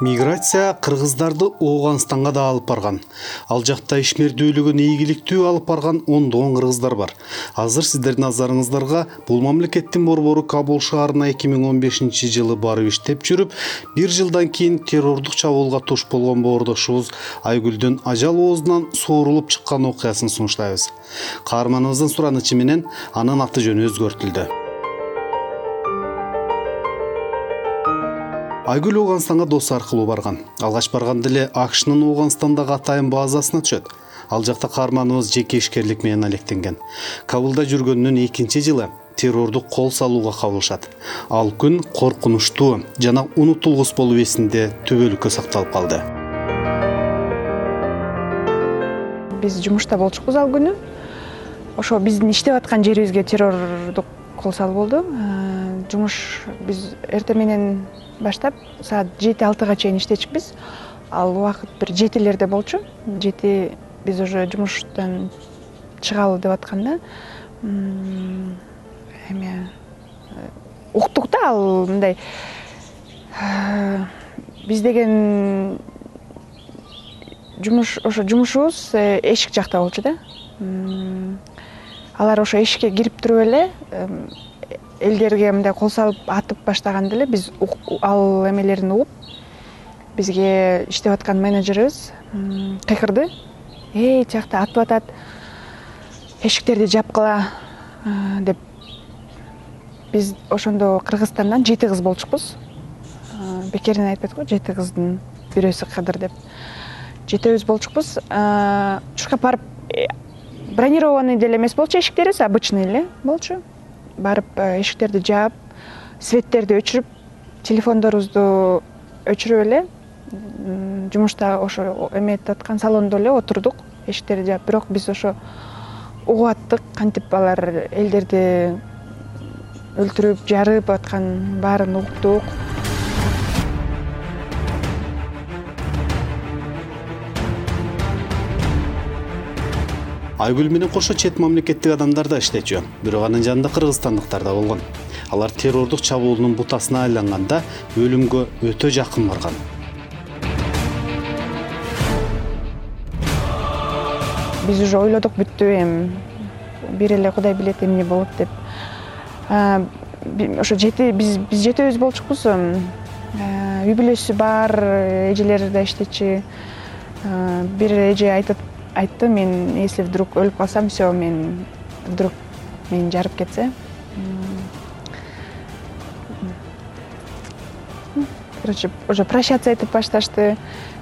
миграция кыргыздарды ооганстанга да алып барган. Ал жакта ишмердүүлүгүн ийгиликтүү алып барган ондогон кыргыздар бар. Азыр сиздердин назарыңыздарга бул мамлекеттин борбору кабул шаарына эки миң он бешинчи жылы барып иштеп жүрүп бир жылдан кийин террордук чабуулга туш болгон баурдошубуз айгүлдүн ажал оозунан суурулуп чыккан окуясын сунуштайбыз. Каарманыбыздын суранычы менен анын аты жөнү өзгөртүлдү айгүл ооганстанга досу аркылуу барган. Алгач барганда эле акшнын ооганстандагы атайын базасына түшөт. Ал жакта каарманыбыз жеке ишкерлик менен алектенген. Кабылда жүргөнүнүн экинчи жылы террордук кол салууга кабылышат. Ал күн коркунучтуу жана унутулгус болуп эсинде түбөлүккө сакталып калды. Биз жумушта болчукпуз ал күнү. Ошо биздин иштеп аткан жерибизге террордук кол салуу болду. Э, жумуш биз эртең менен баштап саат жети алтыга чейин иштечүкпүз ал убакыт бир жетилерде болчу. Жети биз уже жумуштан чыгалы деп атканда эме уктук да ал мындай биз деген жумуш ошо жумушубуз э, эшик жакта болчу да. Алар ошо эшикке кирип туруп эле элдерге мындай кол салып атып баштаганда эле биз ал эмелерин угуп бизге иштеп аткан менеджерибиз кыйкырды. Эй тиякта атып атат эшиктерди жапкыла деп биз ошондо кыргызстандан жети кыз болчукпуз. Бекеринен айтпайт го жети кыздын бирөөсү кыдыр деп. Жетөөбүз болчукпуз. Тушка барып э, бронированный деле эмес болчу эшиктерибиз обычный эле болчу барып эшиктерди жаап светтерди өчүрүп телефондорубузду өчүрүп эле жумушта ошо эметип аткан салондо эле отурдук эшиктерди жаап. Бирок биз ошо угуп аттык кантип алар элдерди өлтүрүп жарып атканын баарын угуптук айгүл менен кошо чет мамлекеттик адамдар да иштечү. Бирок анын жанында кыргызстандыктар да болгон алар террордук чабуулдун бутасына айланганда өлүмгө өтө жакын барган. Биз уже ойлодук бүттү эми бир эле кудай билет эмне болот деп. Ошо жети биз биз жетөөбүз болчукпуз үй бүлөсү бар эжелери да иштечү. Бир эже айтат айтты мен если вдруг өлүп калсам все мен вдруг мени жарып кетсе короче уже прощаться этип башташты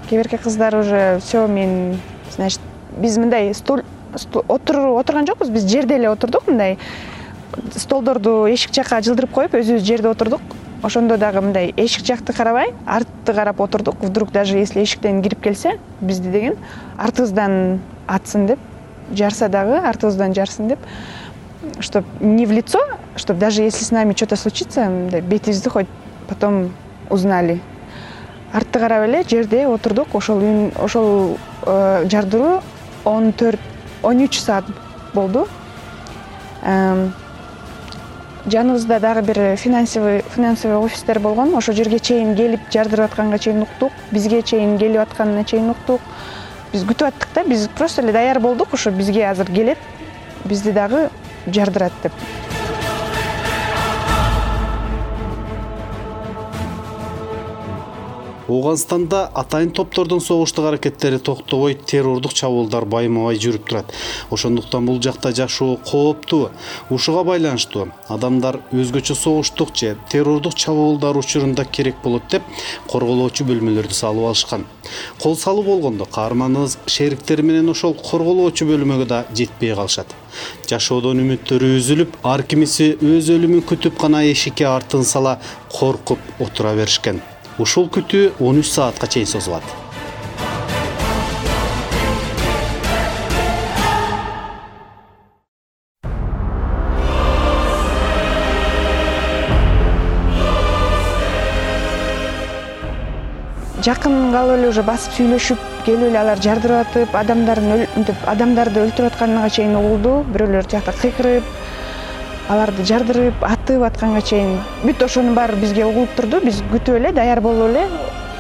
кээ бирки кыздар уже все мен значит биз мындай стул отурган жокпуз биз жерде эле отурдук мындай. Столдорду эшик жака жылдырып коюп өзүбүз жерде отурдук ошондо дагы мындай эшик жакты карабай артты карап отурдук вдруг даже если эшиктен кирип келсе бизди деген артыбыздан атсын деп жарса дагы артыбыздан жарсын деп чтоб не в лицо чтоб даже если с нами что то случится мындай бетибизди хоть потом узнали. Артты карап эле жерде отурдук ошол ошол э, жардыруу он төрт он үч саат болду жаныбызда дагы бир финансовый финансовый офистер болгон. Ошол жерге чейин келип жардырып атканга чейин уктук. Бизге чейин келип атканына чейин уктук. Биз күтүп аттык да биз просто эле даяр болдук. Ошо бизге азыр келет бизди дагы жардырат деп ооганстанда атайын топтордун согуштук аракеттери токтобой террордук чабуулдар байма бай жүрүп турат. Ошондуктан бул жакта жашоо кооптуу ушуга байланыштуу. Адамдар өзгөчө согуштук же террордук чабуулдар учурунда керек болот деп корголоочу бөлмөлөрдү салып алышкан. Кол салуу болгондо каарманыбыз шериктери менен ошол корголоочу бөлмөгө да жетпей калышат. Жашоодон үмүттөрү үзүлүп ар кимиси өз өлүмүн күтүп гана эшикке артын сала коркуп отура беришкен ушул күтүү он үч саатка чейин созулат. Жакын калып эле уже басып сүйлөшүп келип эле алар жардырып атып адамдардын мынтип адамдарды өлтүрүп атканына чейин угулду. Бирөөлөр тиякта кыйкырып аларды жардырып атып атканга чейин бүт ошонун баары бизге угулуп турду. Биз күтүп эле даяр болуп эле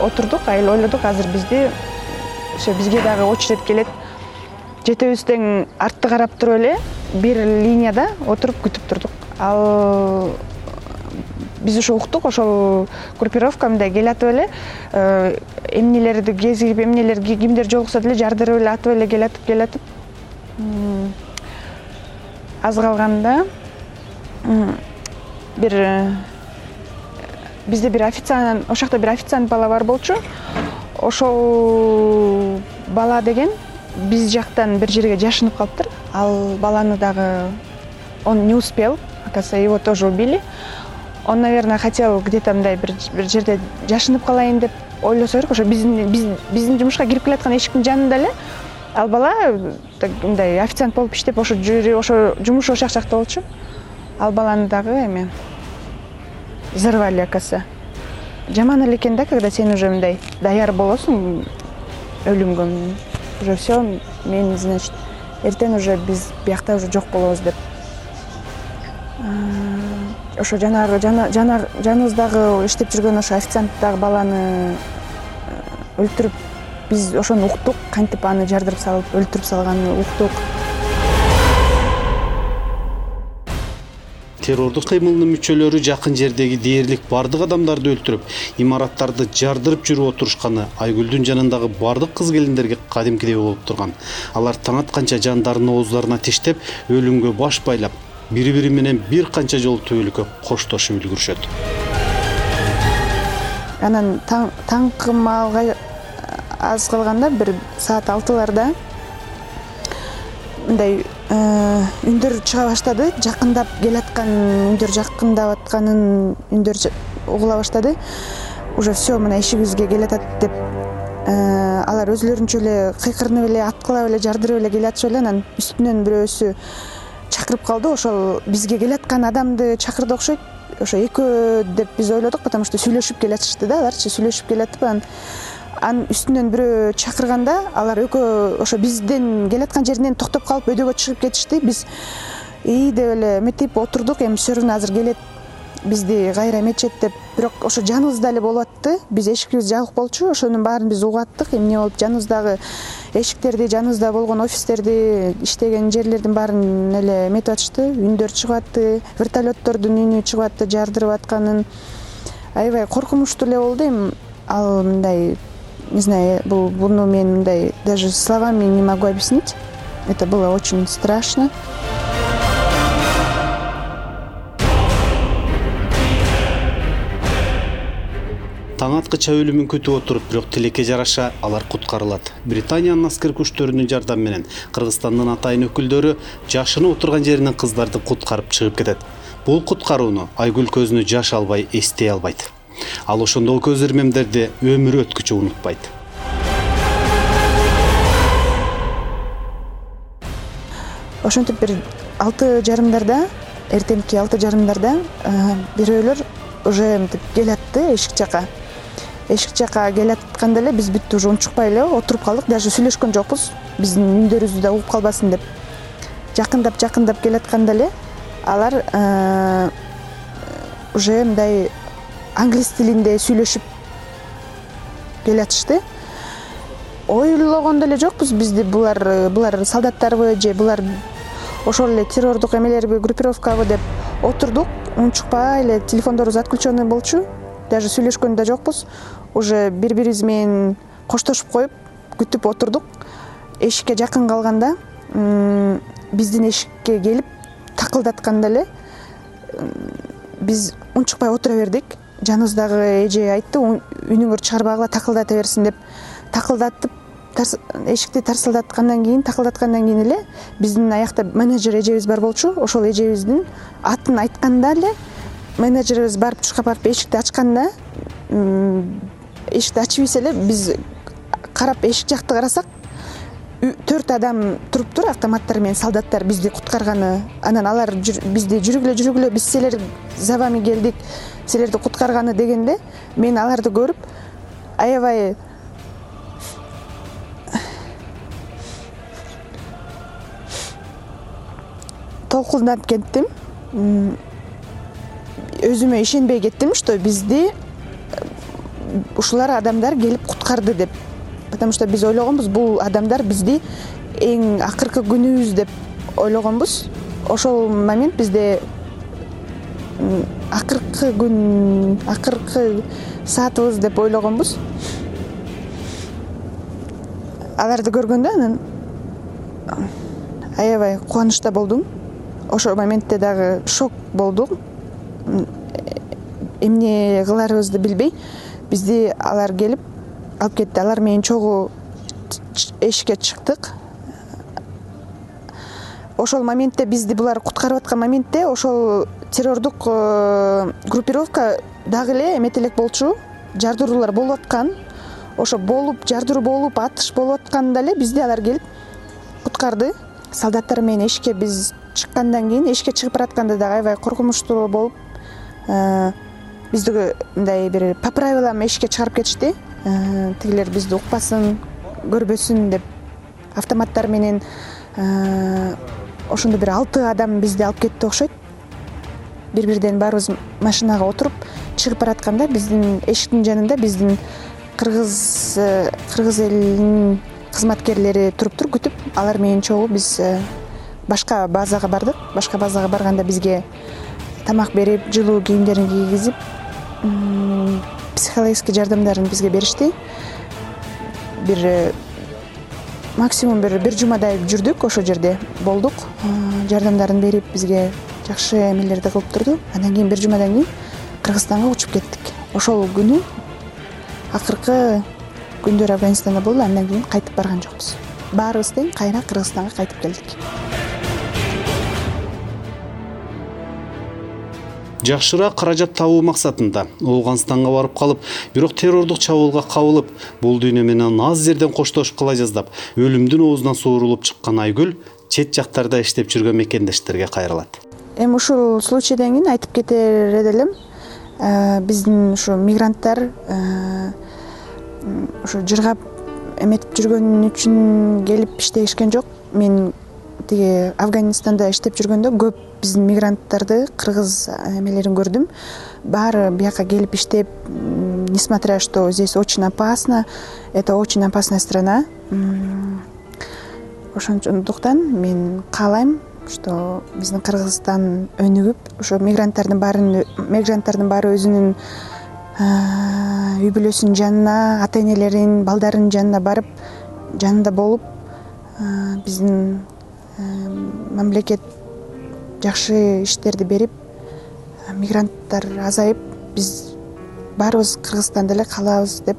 отурдук. Ойлодук азыр бизди ошо бизге дагы очередь келет. Жетебиз тең артты карап туруп эле бир линияда отуруп күтүп турдук. Ал биз ошо уктук ошол группировка мындай келатып эле э, эмнелерди кезип эмнелер кимдер жолукса деле жардырып эле атып эле келатып келатып аз калганда бир э, бизде бир официант ошол жакта бир официант бала бар болчу. Ошол бала деген биз жактан бир жерге жашынып калыптыр. Ал баланы дагы он не успел оказывается его тоже убили. Он наверное хотел где то мындай бир жерде жашынып калайын деп ойлосо керек. Ошо биздин биздин жумушка кирип келаткан эшиктин жанында эле. Ал бала мындай официант болуп иштеп ошо ошо жумушу ошол жакта болчу ал баланы дагы эме взорвали оказывается жаман эле экен да когда сен уже мындай даяр болосуң өлүмгө уже все мен значит эртең уже биз биякта уже жок болобуз деп. Ошо жанагы жаныбыздагы иштеп жүргөн ошо официанттагы баланы э, өлтүрүп биз ошону уктук кантип аны жардырып салып өлтүрүп салганын уктук террордук кыймылдын мүчөлөрү жакын жердеги дээрлик баардык адамдарды өлтүрүп имараттарды жардырып жүрүп отурушканы айгүлдүн жанындагы баардык кыз келиндерге кадимкидей болуп турган. Алар таң атканча жандарын ооздарына тиштеп өлүмгө баш байлап бири бири менен бир канча жолу түбөлүккө коштошуп үлгүрүшөт. Анан таңкы маалга аз калганда бир саат алтыларда мындай э, үндөр чыга баштады. Жакындап келаткан үндөр жакындап атканын үндөр угула баштады. Уже все мына эшигибизге келатат деп э, алар өзүлөрүнчө эле кыйкырынып эле аткылап эле жардырып эле келатышып эле анан үстүнөн бирөөсү чакырып калды. Ошол бизге келаткан адамды чакырды окшойт. Ошо экөө деп биз ойлодук потому что сүйлөшүп келатышты да аларчы сүйлөшүп келатып анан анын үстүнөн бирөө чакырганда алар экөө ошо биздин келаткан жеринен токтоп калып өйдөгө чыгып кетишти. Биз ии деп эле эметип отурдук эми все равно азыр келет бизди кайра эметишет деп. Бирок ошо жаныбызда эле болуп атты биз эшигибиз жабык болчу ошонун баарын биз угуп аттык эмне болуп жаныбыздагы эшиктерди жаныбызда болгон офистерди иштеген жерлердин баарын эле эметип атышты үндөр чыгып атты вертолеттордун үнү чыгып атты жардырып атканын. Аябай коркунучтуу эле болду эми. Ал мындай не знаю бул буну мен мындай даже словами не могу объяснить. Это было очень страшно. Таң аткыча өлүмүн күтүп отуруп бирок тилекке жараша алар куткарылат британиянын аскер күчтөрүнүн жардамы менен кыргызстандын атайын өкүлдөрү жашынып отурган жеринен кыздарды куткарып чыгып кетет бул куткарууну айгүл көзүнө жаш албай эстей албайт ал ошондогу көз ирмемдерди өмүрү өткүчө унутпайт. Ошентип бир алты жарымдарда эртеңки алты жарымдарда бирөөлөр уже мынтип келатты эшик жака эшик жака келатканда эле биз бүт уже унчукпай эле отуруп калдык. Даже сүйлөшкөн жокпуз. Биздин үндөрүбүздү да угуп калбасын деп. Жакындап жакындап келатканда эле алар уже мындай англис тилинде сүйлөшүп келатышты ойлогон деле жокпуз бизди булар булар солдаттарбы же булар ошол эле террордук эмелерби группировкабы деп отурдук. Унчукпай эле телефондорубуз отключенный болчу. Даже сүйлөшкөн да жокпуз. Уже бири бирибиз менен коштошуп коюп күтүп отурдук. Эшикке жакын калганда биздин эшикке келип такылдатканда эле биз унчукпай отура бердик жаныбыздагы эже айтты үнүңөрдү чыгарбагыла такылдата берсин деп такылдатып эшикти тарсылдаткандан кийин такылдаткандан кийин эле биздин аякта менеджер эжебиз бар болчу ошол эжебиздин атын айтканда эле менеджерибиз барып тышка барып эшикти ачканда эшикти ачып эле биз карап эшик жакты карасак төрт адам туруптур автоматтар менен солдаттар бизди куткарганы анан алар бизди жүргүлө жүргүлө биз силер за вами келдик силерди куткарганы дегенде мен аларды көрүп аябай толкунданып кеттим. Өзүмө ишенбей кеттим что бизди ушулар адамдар келип куткарды деп. Потому что биз ойлогонбуз бул адамдар бизди эң акыркы күнүбүз деп ойлогонбуз. Ошол момент бизде акыркы күн акыркы саатыбыз деп ойлогонбуз. Аларды көргөндө анан аябай кубанычта болдум. Ошол моментте дагы шок болдум. Эмне кыларыбызды билбей бизди алар келип алып кетти. Алар менен чогуу эшикке чыктык ошол моментте бизди булар куткарып аткан моментте ошол террордук э, группировка дагы эле эмете элек болчу жардыруулар болуп аткан. Ошо болуп жардыруу болуп атыш болуп атканда эле бизди алар келип куткарды. Солдаттар менен эшикке биз чыккандан кийин эшикке чыгып баратканда дагы аябай коркунучтуу болуп э, бизди мындай бир по правилам эшикке чыгарып кетишти. Э, тигилер бизди укпасын көрбөсүн деп автоматтары менен ошондой бир алты адам бизди алып кетти окшойт. Бир бирден баарыбыз машинага отуруп чыгып баратканда биздин эшиктин жанында биздин кыргыз э, кыргыз элинин кызматкерлери туруптур күтүп алар менен чогуу биз э, башка базага бардык. Башка базага барганда бизге тамак берип жылуу кийимдерин кийгизип психологический жардамдарын бизге беришти. Бир э, максимум бир бир жумадай жүрдүк ошол жерде болдук жардамдарын берип бизге жакшы эмелерди кылып турду. Андан кийин бир жумадан кийин кыргызстанга учуп кеттик. Ошол күнү акыркы күндөр афганистанда болду андан кийин кайтып барган жокпуз. Баарыбыз тең кайра кыргызстанга кайтып келдик. Жакшыраак каражат табуу максатында ооганстанга барып калып бирок террордук чабуулга кабылып бул дүйнө менен аз жерден коштошуп кала жаздап өлүмдүн оозунан суурулуп чыккан айгүл чет жактарда иштеп жүргөн мекендештерге кайрылат. Эми ушул случайдан кийин айтып кетер элем э, биздин ушу мигранттар ушу э, жыргап эметип жүргөн үчүн келип иштешкен жок. Мен тиги афганистанда иштеп жүргөндө көп биздин мигранттарды кыргыз эмелерин көрдүм. Баары бияка келип иштеп несмотря что здесь очень опасно это очень опасная страна ошондуктан мен каалайм что биздин кыргызстан өнүгүп ошо мигранттардын баарын мигранттардын баары өзүнүн үй бүлөсүнүн жанына ата энелеринин балдарынын жанына барып жанында болуп биздин мамлекет жакшы иштерди берип мигранттар азайып биз баарыбыз кыргызстанды эле каалаабыз деп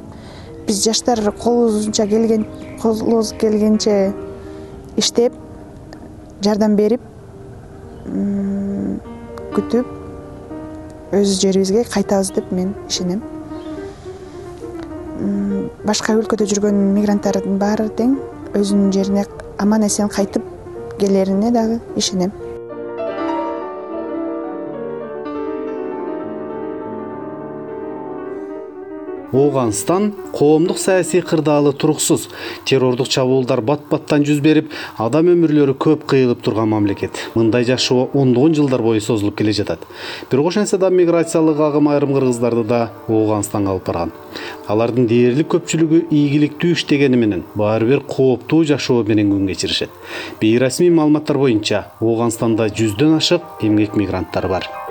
биз жаштар колубузунча келген колубуз келгенче иштеп жардам берип күтүп өз жерибизге кайтабыз деп мен ишенем. Башка өлкөдө жүргөн мигранттардын баары тең өзүнүн жерине аман эсен кайтып келерине дагы ишенем ооганстан коомдук саясий кырдаалы туруксуз. Террордук чабуулдар бат баттан жүз берип адам өмүрлөрү көп кыйылып турган мамлекет. Мындай жашоо ондогон жылдар бою созулуп келе жатат. Бирок ошентсе да миграциялык агым айрым кыргыздарды да ооганстанга алып барган. Алардын дээрлик көпчүлүгү ийгиликтүү иштегени менен баары бир кооптуу жашоо менен күн кечиришет. Бейрасмий маалыматтар боюнча ооганстанда жүздөн ашык эмгек мигранттар бар